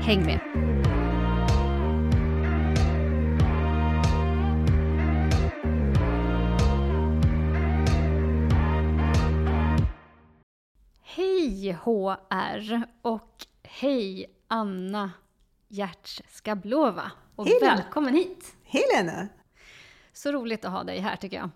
Häng med! Hej HR och hej Anna Gertz Skablova och hej välkommen hit! Hej Lena! Så roligt att ha dig här tycker jag.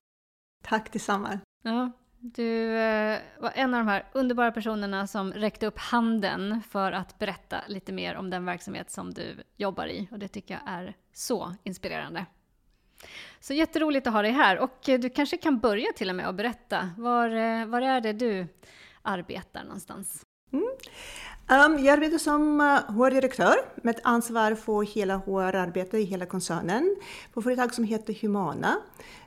Tack detsamma. Ja, du eh, var en av de här underbara personerna som räckte upp handen för att berätta lite mer om den verksamhet som du jobbar i och det tycker jag är så inspirerande. Så jätteroligt att ha dig här och eh, du kanske kan börja till och med att berätta, var, eh, var är det du arbetar någonstans? Mm. Um, jag arbetar som eh, HR-direktör med ansvar för hela HR-arbetet i hela koncernen på företag som heter Humana.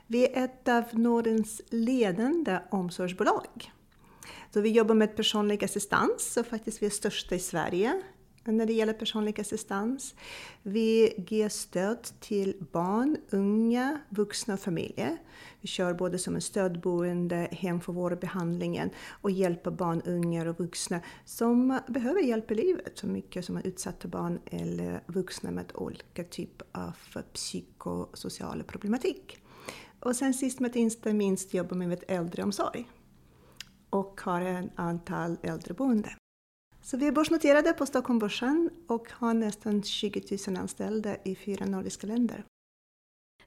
Vi är ett av Nordens ledande omsorgsbolag. Så vi jobbar med personlig assistans och faktiskt vi är största i Sverige när det gäller personlig assistans. Vi ger stöd till barn, unga, vuxna och familjer. Vi kör både som en stödboende, hem för vård och behandlingen och hjälper barn, unga och vuxna som behöver hjälp i livet, så mycket som är utsatta barn eller vuxna med olika typer av psykosociala problematik. Och sen sist men inte minst jobbar vi med äldreomsorg och har ett antal äldreboende. Så vi är börsnoterade på Stockholmbörsen och har nästan 20 000 anställda i fyra nordiska länder.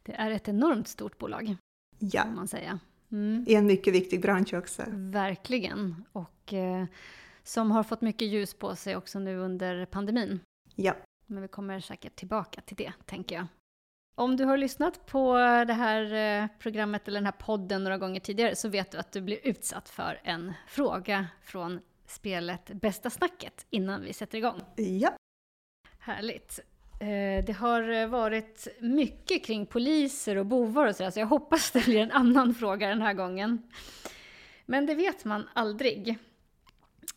Det är ett enormt stort bolag, ja. kan man säga. Mm. I en mycket viktig bransch också. Verkligen. Och eh, som har fått mycket ljus på sig också nu under pandemin. Ja. Men vi kommer säkert tillbaka till det, tänker jag. Om du har lyssnat på det här eh, programmet eller den här podden några gånger tidigare så vet du att du blir utsatt för en fråga från spelet Bästa snacket innan vi sätter igång. Ja. Härligt. Eh, det har varit mycket kring poliser och bovar och sådär, så jag hoppas det blir en annan fråga den här gången. Men det vet man aldrig.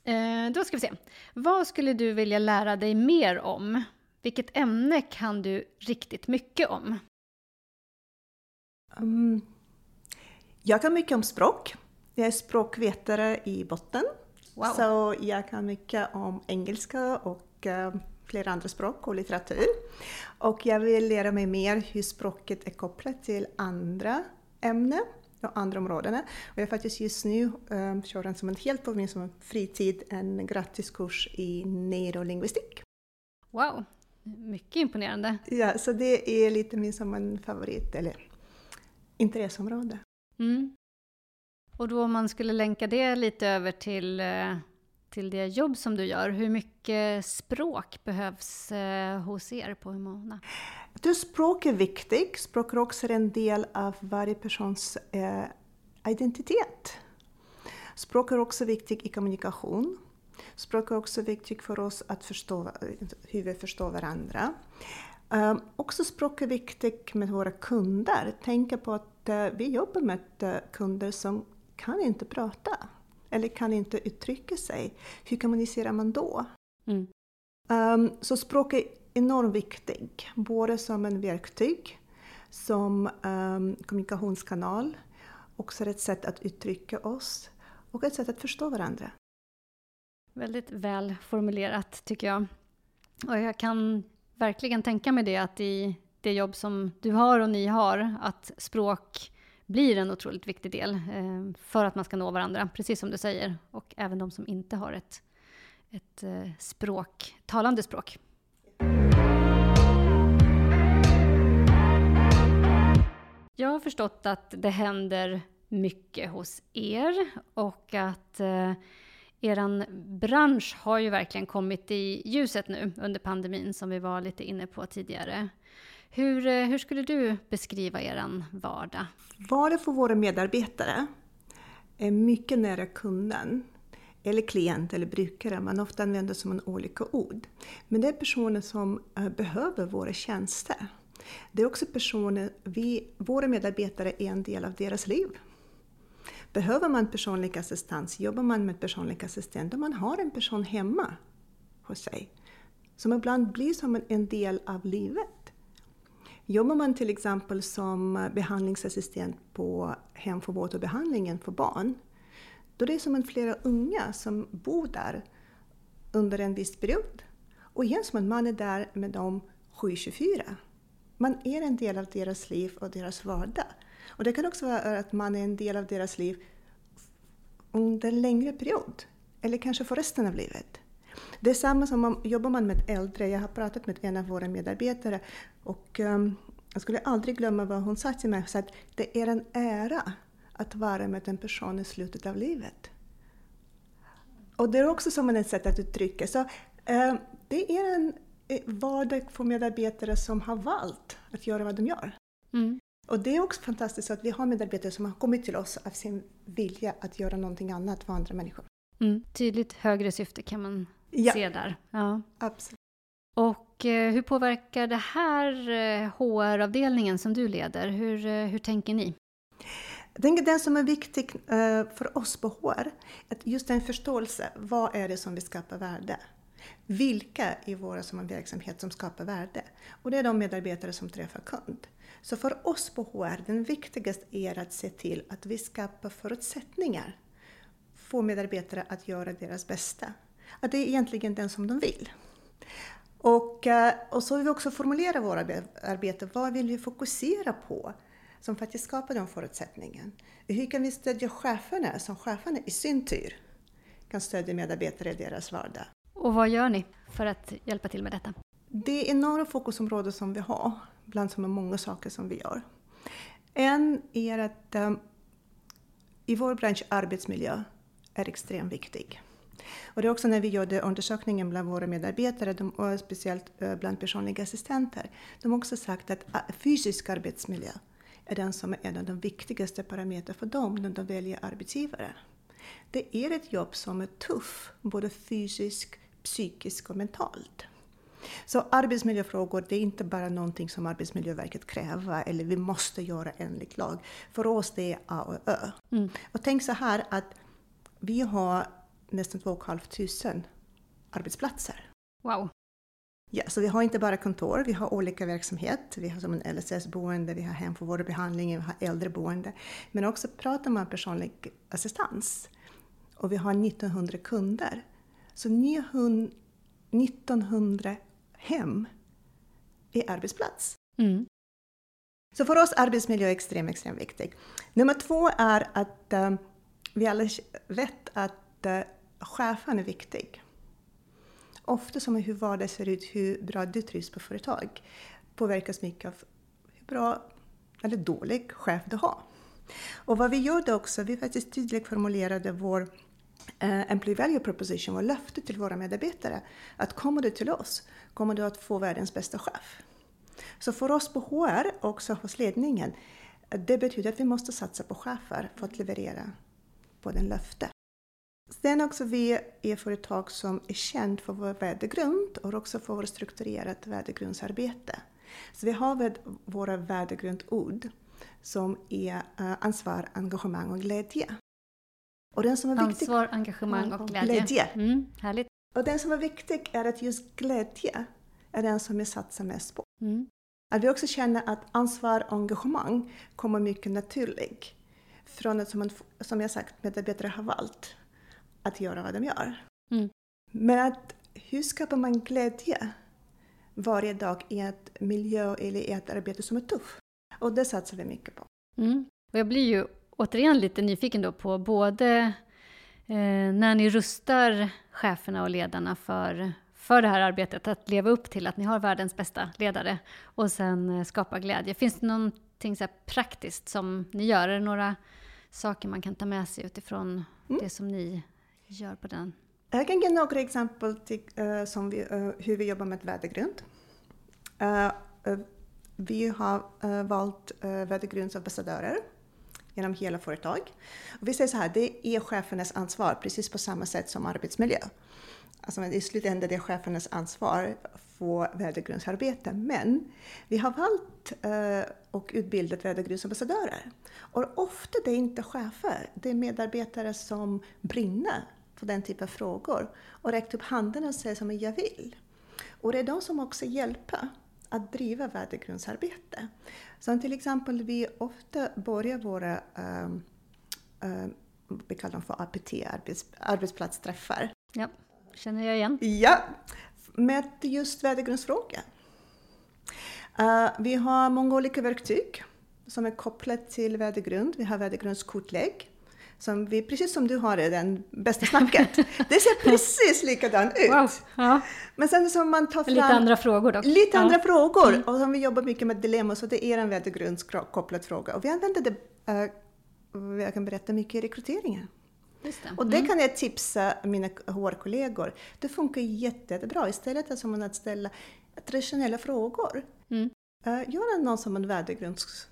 Eh, då ska vi se. Vad skulle du vilja lära dig mer om? Vilket ämne kan du riktigt mycket om? Um, jag kan mycket om språk. Jag är språkvetare i botten. Wow. Så jag kan mycket om engelska och uh, flera andra språk och litteratur. Och jag vill lära mig mer hur språket är kopplat till andra ämnen och andra områden. Och jag faktiskt just nu um, kör en som en helt på min som en fritid en gratiskurs i neurolingvistik. Wow, mycket imponerande. Ja, så det är lite min som en favorit, eller intresseområde. Mm. Och då om man skulle länka det lite över till, eh, till det jobb som du gör, hur mycket språk behövs eh, hos er på Humana? Du, språk är viktigt. Språk är också en del av varje persons eh, identitet. Språk är också viktigt i kommunikation. Språk är också viktigt för oss att förstå hur vi förstår varandra. Um, också språk är viktigt med våra kunder. Tänka på att uh, vi jobbar med uh, kunder som kan inte prata eller kan inte uttrycka sig. Hur kommunicerar man då? Mm. Um, så språk är enormt viktigt, både som en verktyg, som um, kommunikationskanal, också ett sätt att uttrycka oss och ett sätt att förstå varandra. Väldigt väl formulerat tycker jag. Och jag kan verkligen tänka mig det att i det jobb som du har och ni har, att språk blir en otroligt viktig del eh, för att man ska nå varandra, precis som du säger. Och även de som inte har ett, ett eh, språk, talande språk. Jag har förstått att det händer mycket hos er och att eh, er bransch har ju verkligen kommit i ljuset nu under pandemin som vi var lite inne på tidigare. Hur, eh, hur skulle du beskriva er vardag? Vardag för våra medarbetare är mycket nära kunden. eller klient eller brukare, man ofta använder som en olika ord. Men det är personer som eh, behöver våra tjänster. Det är också personer, vi, våra medarbetare är en del av deras liv. Behöver man personlig assistans, jobbar man med personlig assistent och man har en person hemma hos sig, som ibland blir som en del av livet. Jobbar man till exempel som behandlingsassistent på hem för vård och behandlingen för barn, då det är som en flera unga som bor där under en viss period. Och igen som att man är där med dem 7-24. Man är en del av deras liv och deras vardag. Och det kan också vara att man är en del av deras liv under en längre period. Eller kanske för resten av livet. Det är samma som om jobbar man med äldre. Jag har pratat med en av våra medarbetare och um, jag skulle aldrig glömma vad hon sa till mig. Så att det är en ära att vara med en person i slutet av livet. Och det är också som ett sätt att uttrycka. Så, uh, det är en eh, vardag för medarbetare som har valt att göra vad de gör. Mm. Och det är också fantastiskt att vi har medarbetare som har kommit till oss av sin vilja att göra någonting annat för andra människor. Mm. Tydligt högre syfte kan man ja. se där. Ja. Absolut. Och eh, hur påverkar det här HR-avdelningen eh, som du leder? Hur, eh, hur tänker ni? Jag tänker det som är viktigt för oss på HR, att just en förståelse, vad är det som vi skapar värde? Vilka i vår som verksamhet som skapar värde? Och det är de medarbetare som träffar kund. Så för oss på HR, den viktigaste är att se till att vi skapar förutsättningar få medarbetare att göra deras bästa. Att det är egentligen den som de vill. Och, eh, och så vill vi också formulera våra arbete. Vad vill vi fokusera på som faktiskt skapar de förutsättningarna? Hur kan vi stödja cheferna som cheferna i sin tur kan stödja medarbetare i deras vardag? Och vad gör ni för att hjälpa till med detta? Det är några fokusområden som vi har, bland så många saker som vi gör. En är att um, i vår bransch arbetsmiljö är extremt viktig. Och det är också när vi gjorde undersökningen bland våra medarbetare, de, och speciellt eh, bland personliga assistenter, de har också sagt att eh, fysisk arbetsmiljö är den som är en av de viktigaste parametrarna för dem när de väljer arbetsgivare. Det är ett jobb som är tufft, både fysiskt, psykiskt och mentalt. Så arbetsmiljöfrågor, det är inte bara någonting som Arbetsmiljöverket kräver eller vi måste göra enligt lag. För oss det är A och Ö. Mm. Och tänk så här att vi har nästan 2 500 arbetsplatser. Wow! Ja, så vi har inte bara kontor, vi har olika verksamhet. Vi har som en LSS-boende, vi har hem för vård och behandling, vi har äldreboende. Men också pratar man personlig assistans. Och vi har 1900 kunder. Så 1900 hem är arbetsplats. Mm. Så för oss är arbetsmiljö extremt, extremt viktig. Nummer två är att um, vi alla vet att uh, chefen är viktig. Ofta som hur vardagen ser ut, hur bra du trivs på företag påverkas mycket av hur bra eller dålig chef du har. Och vad vi gjorde också, vi faktiskt tydligt formulerade vår uh, Employee Value Proposition, vår löfte till våra medarbetare, att kommer du till oss kommer du att få världens bästa chef. Så för oss på HR, också hos ledningen, det betyder att vi måste satsa på chefer för att leverera på den löfte. Sen också vi är företag som är känt för vår värdegrund och också för vårt strukturerat värdegrundsarbete. Så vi har våra värdegrundord som är eh, ansvar, engagemang och glädje. Och den som är viktig, ansvar, engagemang och glädje. glädje. Mm, härligt. Och den som är viktig är att just glädje är den som vi satsar mest på. Mm. Att vi också känner att ansvar och engagemang kommer mycket naturligt från att, som, man, som jag sagt, medarbetare har valt att göra vad de gör. Mm. Men att hur skapar man glädje varje dag i ett miljö eller i ett arbete som är tufft? Och det satsar vi mycket på. Mm. Och jag blir ju återigen lite nyfiken då på både när ni rustar cheferna och ledarna för, för det här arbetet, att leva upp till att ni har världens bästa ledare och sen eh, skapa glädje. Finns det någonting så praktiskt som ni gör? Är det några saker man kan ta med sig utifrån mm. det som ni gör på den? Jag kan ge några exempel till uh, som vi, uh, hur vi jobbar med värdegrund. Uh, vi har valt värdegrundsambassadörer genom hela företag. Och vi säger så här, det är chefernas ansvar precis på samma sätt som arbetsmiljö. Alltså i slutändan det är chefernas ansvar för värdegrundsarbete. Men vi har valt eh, och utbildat värdegrundsambassadörer. Och ofta det är inte chefer, det är medarbetare som brinner för den typen av frågor och räckt upp handen och säger som jag vill. Och det är de som också hjälper att driva värdegrundsarbete. Som till exempel vi ofta börjar våra um, um, vi kallar dem för APT, arbets, arbetsplatsträffar. Ja, känner jag igen. Ja, med just värdegrundsfrågor. Uh, vi har många olika verktyg som är kopplade till värdegrund. Vi har värdegrundskortlägg som vi, precis som du har i den bästa snacket. Det ser precis likadant ut. Wow. Ja. Men sen som man tar fram... Lite andra frågor dock. Lite ja. andra frågor. Mm. Och som vi jobbar mycket med dilemma, så det är en värdegrundskopplad fråga. Och vi använder det, uh, jag kan berätta mycket i rekryteringen. Det. Och det mm. kan jag tipsa mina HR-kollegor. Det funkar jättebra. Istället för som att ställa traditionella frågor. Mm. Uh, gör någon som en värdegrunds,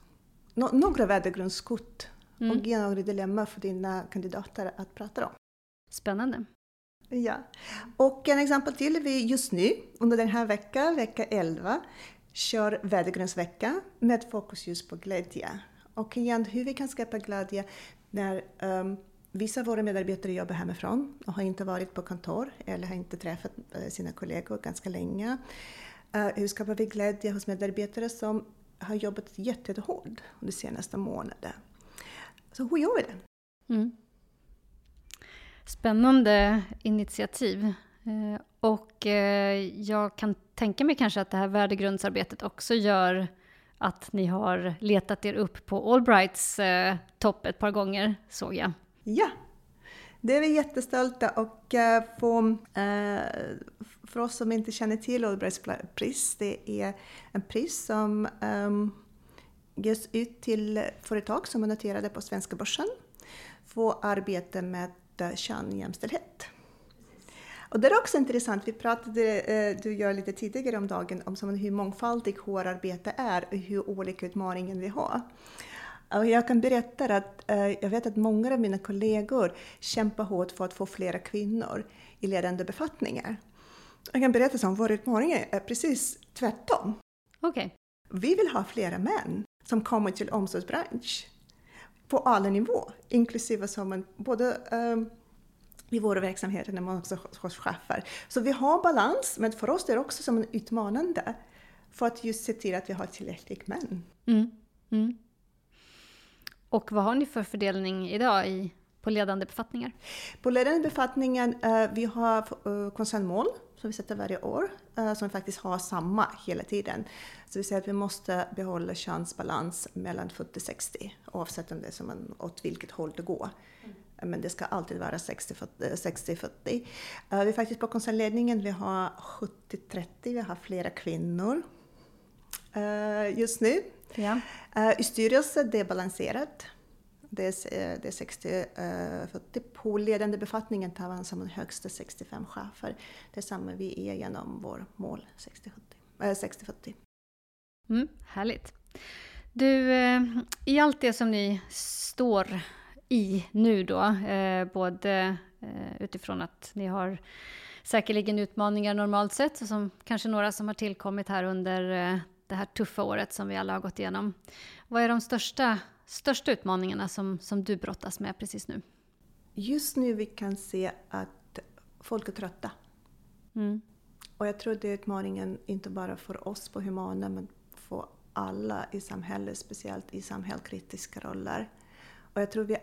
no, några värdegrundskort mm. och ge några dilemma för dina kandidater att prata om. Spännande. Ja. Och en exempel till, vi just nu under den här veckan, vecka 11, kör värdegrundsvecka med fokus just på glädje. Och igen, hur vi kan skapa glädje när um, vissa av våra medarbetare jobbar hemifrån och har inte varit på kontor eller har inte träffat uh, sina kollegor ganska länge. Uh, hur skapar vi glädje hos medarbetare som har jobbat jättehårt de senaste månaderna? Så hur gör vi det? Mm. Spännande initiativ. Eh, och eh, jag kan tänka mig kanske att det här värdegrundsarbetet också gör att ni har letat er upp på Allbrights eh, topp ett par gånger, såg jag. Ja, det är vi jättestolta och på, för oss som inte känner till Allbrights pris, det är en pris som ehm, ges ut till företag som är noterade på svenska börsen för arbete med könjämställdhet. Och det är också intressant, vi pratade, eh, du gör lite tidigare om dagen, om hur mångfaldig HR-arbete är och hur olika utmaningar vi har. Och jag kan berätta att eh, jag vet att många av mina kollegor kämpar hårt för att få flera kvinnor i ledande befattningar. Jag kan berätta att vår utmaning är precis tvärtom. Okay. Vi vill ha flera män som kommer till omsorgsbransch på alla nivåer, inklusive som en, både um, i våra verksamheter men också hos chefer. Så vi har balans, men för oss är det också som en utmanande för att just se till att vi har tillräckligt män. Mm. Mm. Och vad har ni för fördelning idag i, på ledande befattningar? På ledande befattningar, uh, vi har uh, koncernmål som vi sätter varje år, uh, som vi faktiskt har samma hela tiden. Så vi säger att vi måste behålla könsbalans mellan 40-60 oavsett om det är som en, åt vilket håll det går. Mm. Men det ska alltid vara 60-40. Uh, vi är faktiskt på koncernledningen, vi har 70-30, vi har flera kvinnor just nu. Ja. I styrelsen det är balanserat. Det är, eh, det är 60-40. På ledande befattningen tar man som högsta 65 chefer. Det är samma vi är genom vår mål 60-40. Eh, mm, härligt. Du, eh, i allt det som ni står i nu då, både utifrån att ni har säkerligen utmaningar normalt sett, som kanske några som har tillkommit här under det här tuffa året som vi alla har gått igenom. Vad är de största, största utmaningarna som, som du brottas med precis nu? Just nu vi kan se att folk är trötta. Mm. Och jag tror det är utmaningen inte bara för oss på Humana men få alla i samhället, speciellt i samhällskritiska roller. Och jag tror vi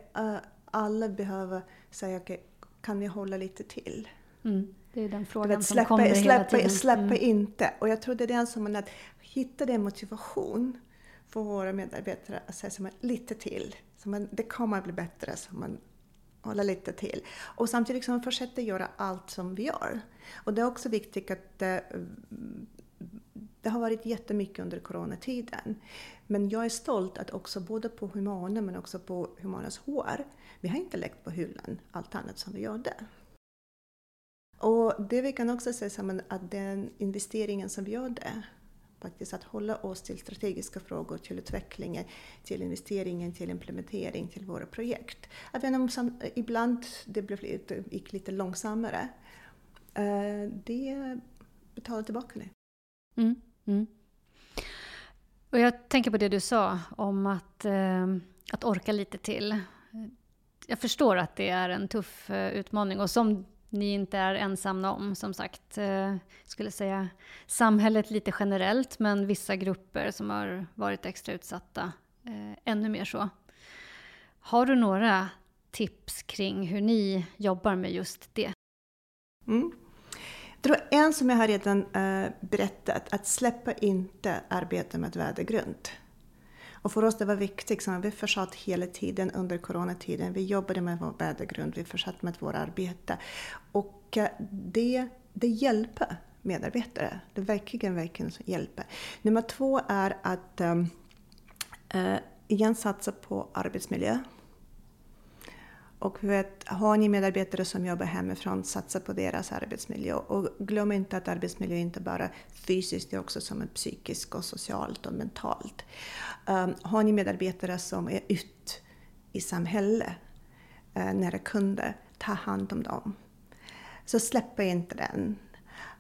alla behöver säga, okej, okay, kan vi hålla lite till? Mm. Det är den frågan vet, släppa, som kommer släppa, hela tiden. Släppa mm. inte. Och jag tror det är den som är att hitta den motivation få våra medarbetare att säga som lite till. Så man, det kommer att bli bättre, så man håller lite till. Och samtidigt som man fortsätter göra allt som vi gör. Och det är också viktigt att det, det har varit jättemycket under coronatiden. Men jag är stolt att också både på Humana men också på Humanas HR, vi har inte lagt på hyllan allt annat som vi gjorde. Och det vi kan också säga är att den investeringen som vi gjorde faktiskt att hålla oss till strategiska frågor, till utvecklingen, till investeringen, till implementering, till våra projekt. Även om ibland det blev lite, gick lite långsammare. Eh, det betalar tillbaka nu. Mm, mm. Och jag tänker på det du sa om att, eh, att orka lite till. Jag förstår att det är en tuff eh, utmaning och som ni inte är ensamma om, som sagt. Eh, skulle säga samhället lite generellt, men vissa grupper som har varit extra utsatta eh, ännu mer så. Har du några tips kring hur ni jobbar med just det? Mm. Det var en som jag har redan eh, berättat, att släppa inte arbetet med värdegrund. Och för oss det var viktigt, så vi försatt hela tiden under coronatiden, vi jobbade med vår värdegrund, vi försatt med vårt arbete. Och eh, det, det hjälper medarbetare, det verkligen, verkligen hjälper. Nummer två är att um, uh, igen satsa på arbetsmiljö. Och vet, har ni medarbetare som jobbar hemifrån, satsa på deras arbetsmiljö. Och glöm inte att arbetsmiljö inte bara fysiskt, det är också som psykiskt och socialt och mentalt. Um, har ni medarbetare som är ute i samhället, uh, nära kunder, ta hand om dem. Så släpp inte den.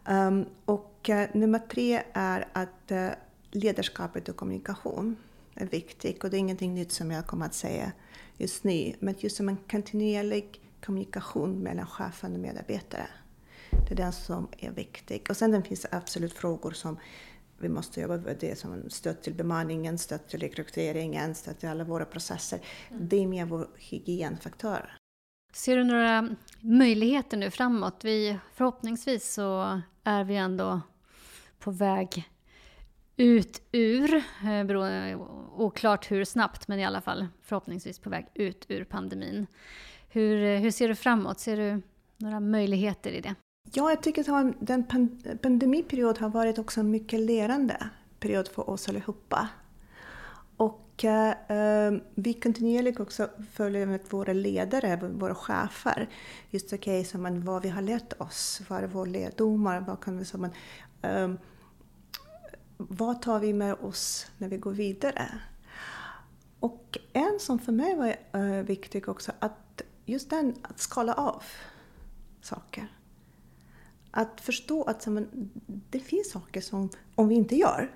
Um, och uh, nummer tre är att uh, ledarskapet och kommunikation är viktigt. Och det är ingenting nytt som jag kommer att säga just nu, men just som en kontinuerlig kommunikation mellan chefen och medarbetare. Det är den som är viktig. Och sen finns det absolut frågor som vi måste jobba med det som stöd till bemanningen, stöd till rekryteringen, stöd till alla våra processer. Mm. Det är mer vår hygienfaktor. Ser du några möjligheter nu framåt? Vi, förhoppningsvis så är vi ändå på väg ut ur, eh, eh, oklart hur snabbt, men i alla fall förhoppningsvis på väg ut ur pandemin. Hur, eh, hur ser du framåt? Ser du några möjligheter i det? Ja, jag tycker att den pandemiperiod har varit också en mycket lärande period för oss allihopa. Och eh, vi kontinuerligt också följer med våra ledare, våra chefer. Just okej, okay, vad vi har lärt oss, vad är våra lärdomar, vad kan vi som man, eh, vad tar vi med oss när vi går vidare? Och en som för mig var uh, viktig också, att just den att skala av saker. Att förstå att men, det finns saker som om vi inte gör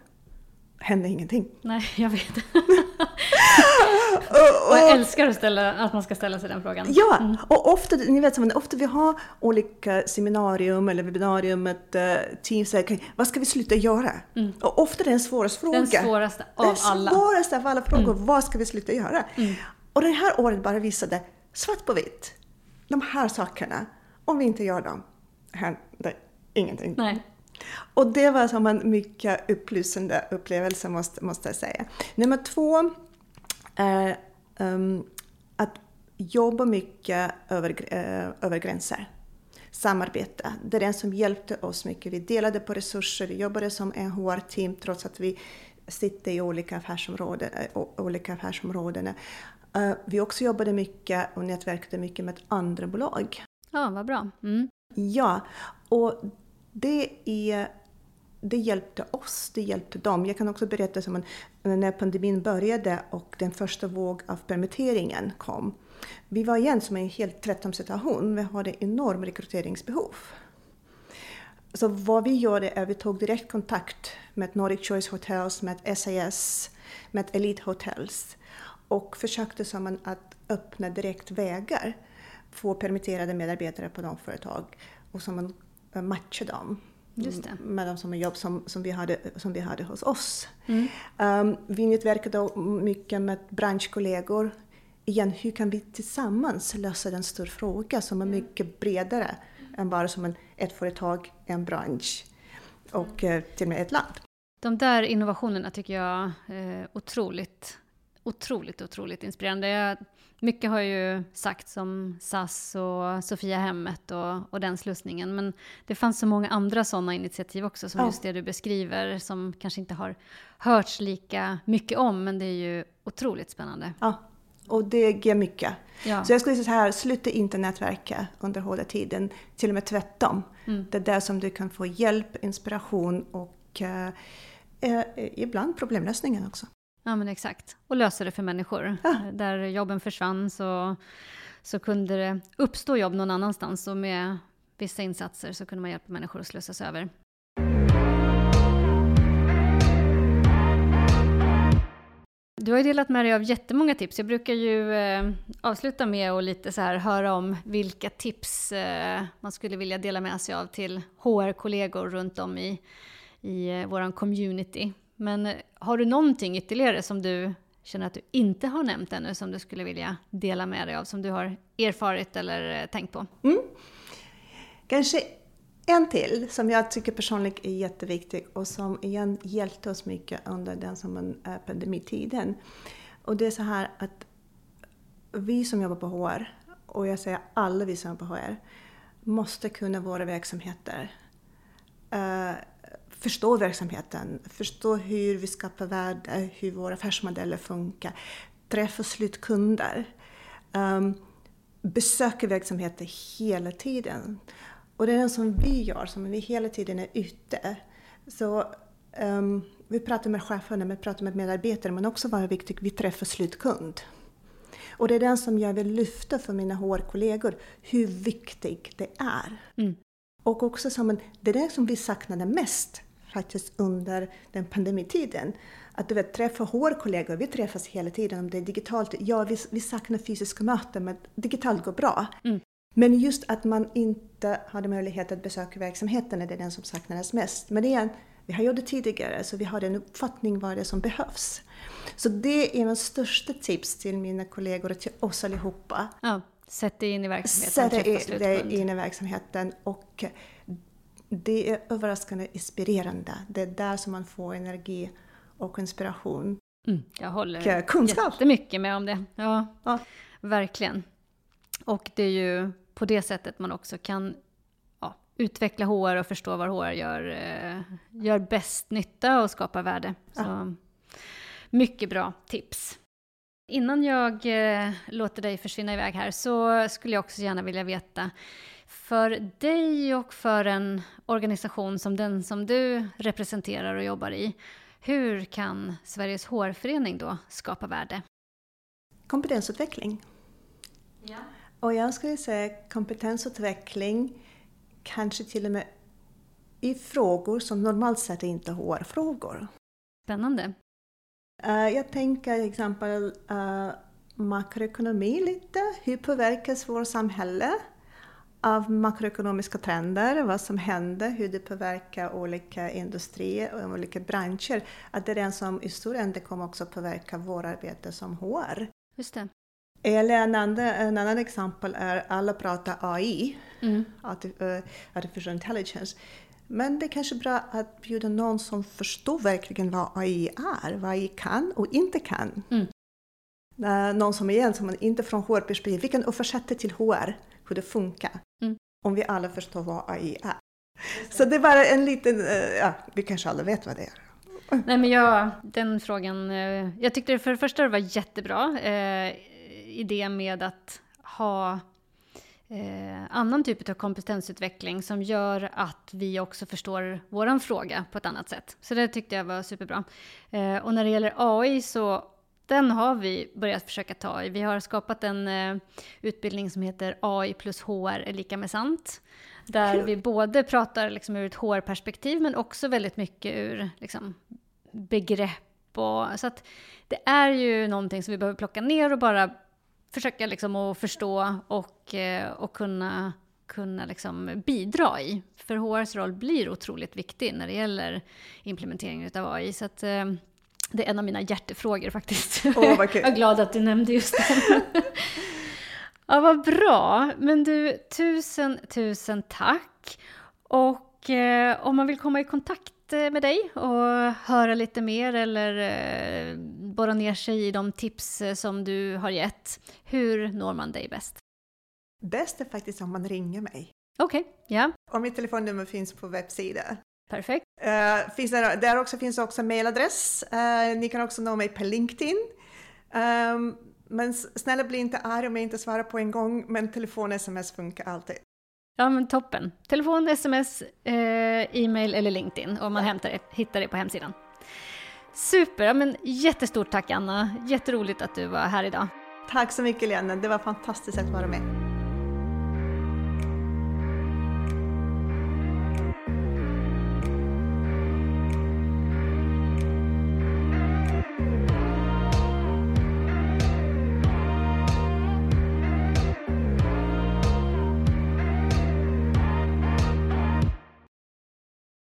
händer ingenting. Nej, jag vet. och, och, jag älskar att, ställa, att man ska ställa sig den frågan. Ja, mm. och ofta, ni vet, ofta vi har olika seminarium eller webbinarium med uh, team säger vad ska vi sluta göra? Mm. Och ofta är det den svåraste frågan. Den svåraste av den alla. Den svåraste av alla frågor, mm. vad ska vi sluta göra? Mm. Och det här året bara visade svart på vitt, de här sakerna, om vi inte gör dem händer ingenting. Nej. Och det var som en mycket upplysande upplevelse måste, måste jag säga. Nummer två är um, att jobba mycket över, uh, över gränser. Samarbete. Det är det som hjälpte oss mycket. Vi delade på resurser, vi jobbade som en HR-team trots att vi sitter i olika affärsområden. Uh, olika affärsområden. Uh, vi också jobbade mycket och nätverkade mycket med andra bolag. Ja, vad bra. Mm. Ja, och det, är, det hjälpte oss, det hjälpte dem. Jag kan också berätta som när pandemin började och den första våg av permitteringen kom. Vi var igen som en helt tvärtom situation. Vi hade enorm rekryteringsbehov. Så vad vi gjorde är att vi tog direkt kontakt med Nordic Choice Hotels, med SAS, med Elite Hotels och försökte som att öppna direkt vägar för permitterade medarbetare på de företag och som man matcha dem med de som jobb som, som, vi hade, som vi hade hos oss. Mm. Um, vi nätverkade mycket med branschkollegor. Igen, hur kan vi tillsammans lösa den stora fråga som är mm. mycket bredare än bara som en, ett företag, en bransch och mm. till och med ett land. De där innovationerna tycker jag är otroligt, otroligt, otroligt inspirerande. Jag mycket har ju sagts om SAS och Sofia Hemmet och, och den slussningen, men det fanns så många andra sådana initiativ också, som ja. just det du beskriver, som kanske inte har hörts lika mycket om, men det är ju otroligt spännande. Ja, och det ger mycket. Ja. Så jag skulle säga så här, sluta inte nätverka under hårda tiden, till och med tvärtom. Mm. Det är där som du kan få hjälp, inspiration och uh, eh, ibland problemlösningen också. Ja men exakt, och lösa det för människor. Ja. Där jobben försvann så, så kunde det uppstå jobb någon annanstans och med vissa insatser så kunde man hjälpa människor att slussas över. Du har ju delat med dig av jättemånga tips. Jag brukar ju eh, avsluta med att lite så här höra om vilka tips eh, man skulle vilja dela med sig av till HR-kollegor runt om i, i eh, vår community. Men eh, har du någonting ytterligare som du känner att du inte har nämnt ännu som du skulle vilja dela med dig av, som du har erfarit eller eh, tänkt på? Mm. Kanske en till som jag tycker personligen är jätteviktig och som igen hjälpte oss mycket under den som en, eh, pandemitiden. Och det är så här att vi som jobbar på HR, och jag säger alla vi som jobbar på HR, måste kunna våra verksamheter. Förstå verksamheten, förstå hur vi skapar värde, hur våra affärsmodeller funkar, träffa slutkunder. Um, besöka verksamheter hela tiden. Och det är det som vi gör, som vi hela tiden är ute. Så um, vi pratar med cheferna, vi pratar med medarbetare, men också vad är viktigt, vi träffar slutkund. Och det är den som jag vill lyfta för mina HR-kollegor, hur viktigt det är. Mm. Och också som en, det är det som vi saknade mest faktiskt under den pandemitiden. Att du vet, träffa HR-kollegor, vi träffas hela tiden om det är digitalt. Ja, vi, vi saknar fysiska möten, men digitalt går bra. Mm. Men just att man inte hade möjlighet att besöka verksamheten är det den som saknades mest. Men igen, vi har gjort det tidigare så vi har en uppfattning vad det är som behövs. Så det är min största tips till mina kollegor och till oss allihopa. Ja, sätt dig in i verksamheten, slutkund. dig in i verksamheten och det är överraskande inspirerande. Det är där som man får energi och inspiration. Mm, jag håller kunskap. jättemycket med om det. Ja, Ja. verkligen. Och det är ju på det sättet man också kan ja, utveckla HR och förstå var HR gör, eh, gör bäst nytta och skapar värde. Så, mycket bra tips. Innan jag eh, låter dig försvinna iväg här så skulle jag också gärna vilja veta för dig och för en organisation som den som du representerar och jobbar i, hur kan Sveriges HR-förening då skapa värde? Kompetensutveckling. Och jag skulle säga kompetensutveckling kanske till och med i frågor som normalt sett inte är HR-frågor. Spännande. Eh, jag tänker till exempel uh, makroekonomi lite. Hur påverkas vårt samhälle av makroekonomiska trender? Vad som händer, hur det påverkar olika industrier och olika branscher. Att det är den som i stor ände kommer också påverka vårt arbete som HR. Just det. Eller en annan, en annan exempel är alla pratar AI, Mm. eh, artificial intelligence. Men det är kanske bra att bjuda någon som förstår verkligen vad AI är, vad AI kan och inte kan. Mm. Eh, någon som igen, som inte från HR-perspektiv, vi kan översätta till HR hur det funkar. Mm. Om vi alla förstår vad AI är. Så det är bara en liten, eh, ja, vi kanske alla vet vad det är. Nej men jag, den frågan, eh, jag tyckte för det första det var jättebra, eh, idén med att ha eh, annan typ av kompetensutveckling som gör att vi också förstår våran fråga på ett annat sätt. Så det tyckte jag var superbra. Eh, och när det gäller AI så den har vi börjat försöka ta i. Vi har skapat en eh, utbildning som heter AI plus HR är lika med sant. Där Kul. vi både pratar liksom ur ett HR-perspektiv men också väldigt mycket ur liksom, begrepp och så att det är ju någonting som vi behöver plocka ner och bara försöka liksom att förstå och, eh, och kunna, kunna liksom bidra i. För HRs roll blir otroligt viktig när det gäller implementeringen av AI. Så att, eh, det är en av mina hjärtefrågor faktiskt. Åh, vad kul. Jag är glad att du nämnde just den. ja, vad bra. Men du, tusen, tusen tack. Och eh, om man vill komma i kontakt eh, med dig och höra lite mer eller eh, borra ner sig i de tips eh, som du har gett, hur når man dig bäst? Bäst är faktiskt om man ringer mig. Okej, ja, Och mitt telefonnummer finns på webbsidan. Perfekt. Uh, finns där, där också finns också mailadress. Eh, ni kan också nå mig på LinkedIn. Ehm, men snälla bli inte arg om jag inte svarar på en gång, men telefon sms funkar alltid. Ja, men toppen. Telefon, sms, eh, e-mail eller LinkedIn och man hämtar hittar det på hemsidan. Super, ja, men jättestort tack Anna. Jätteroligt att du var här idag. Tack så mycket Lena, det var fantastiskt att vara med.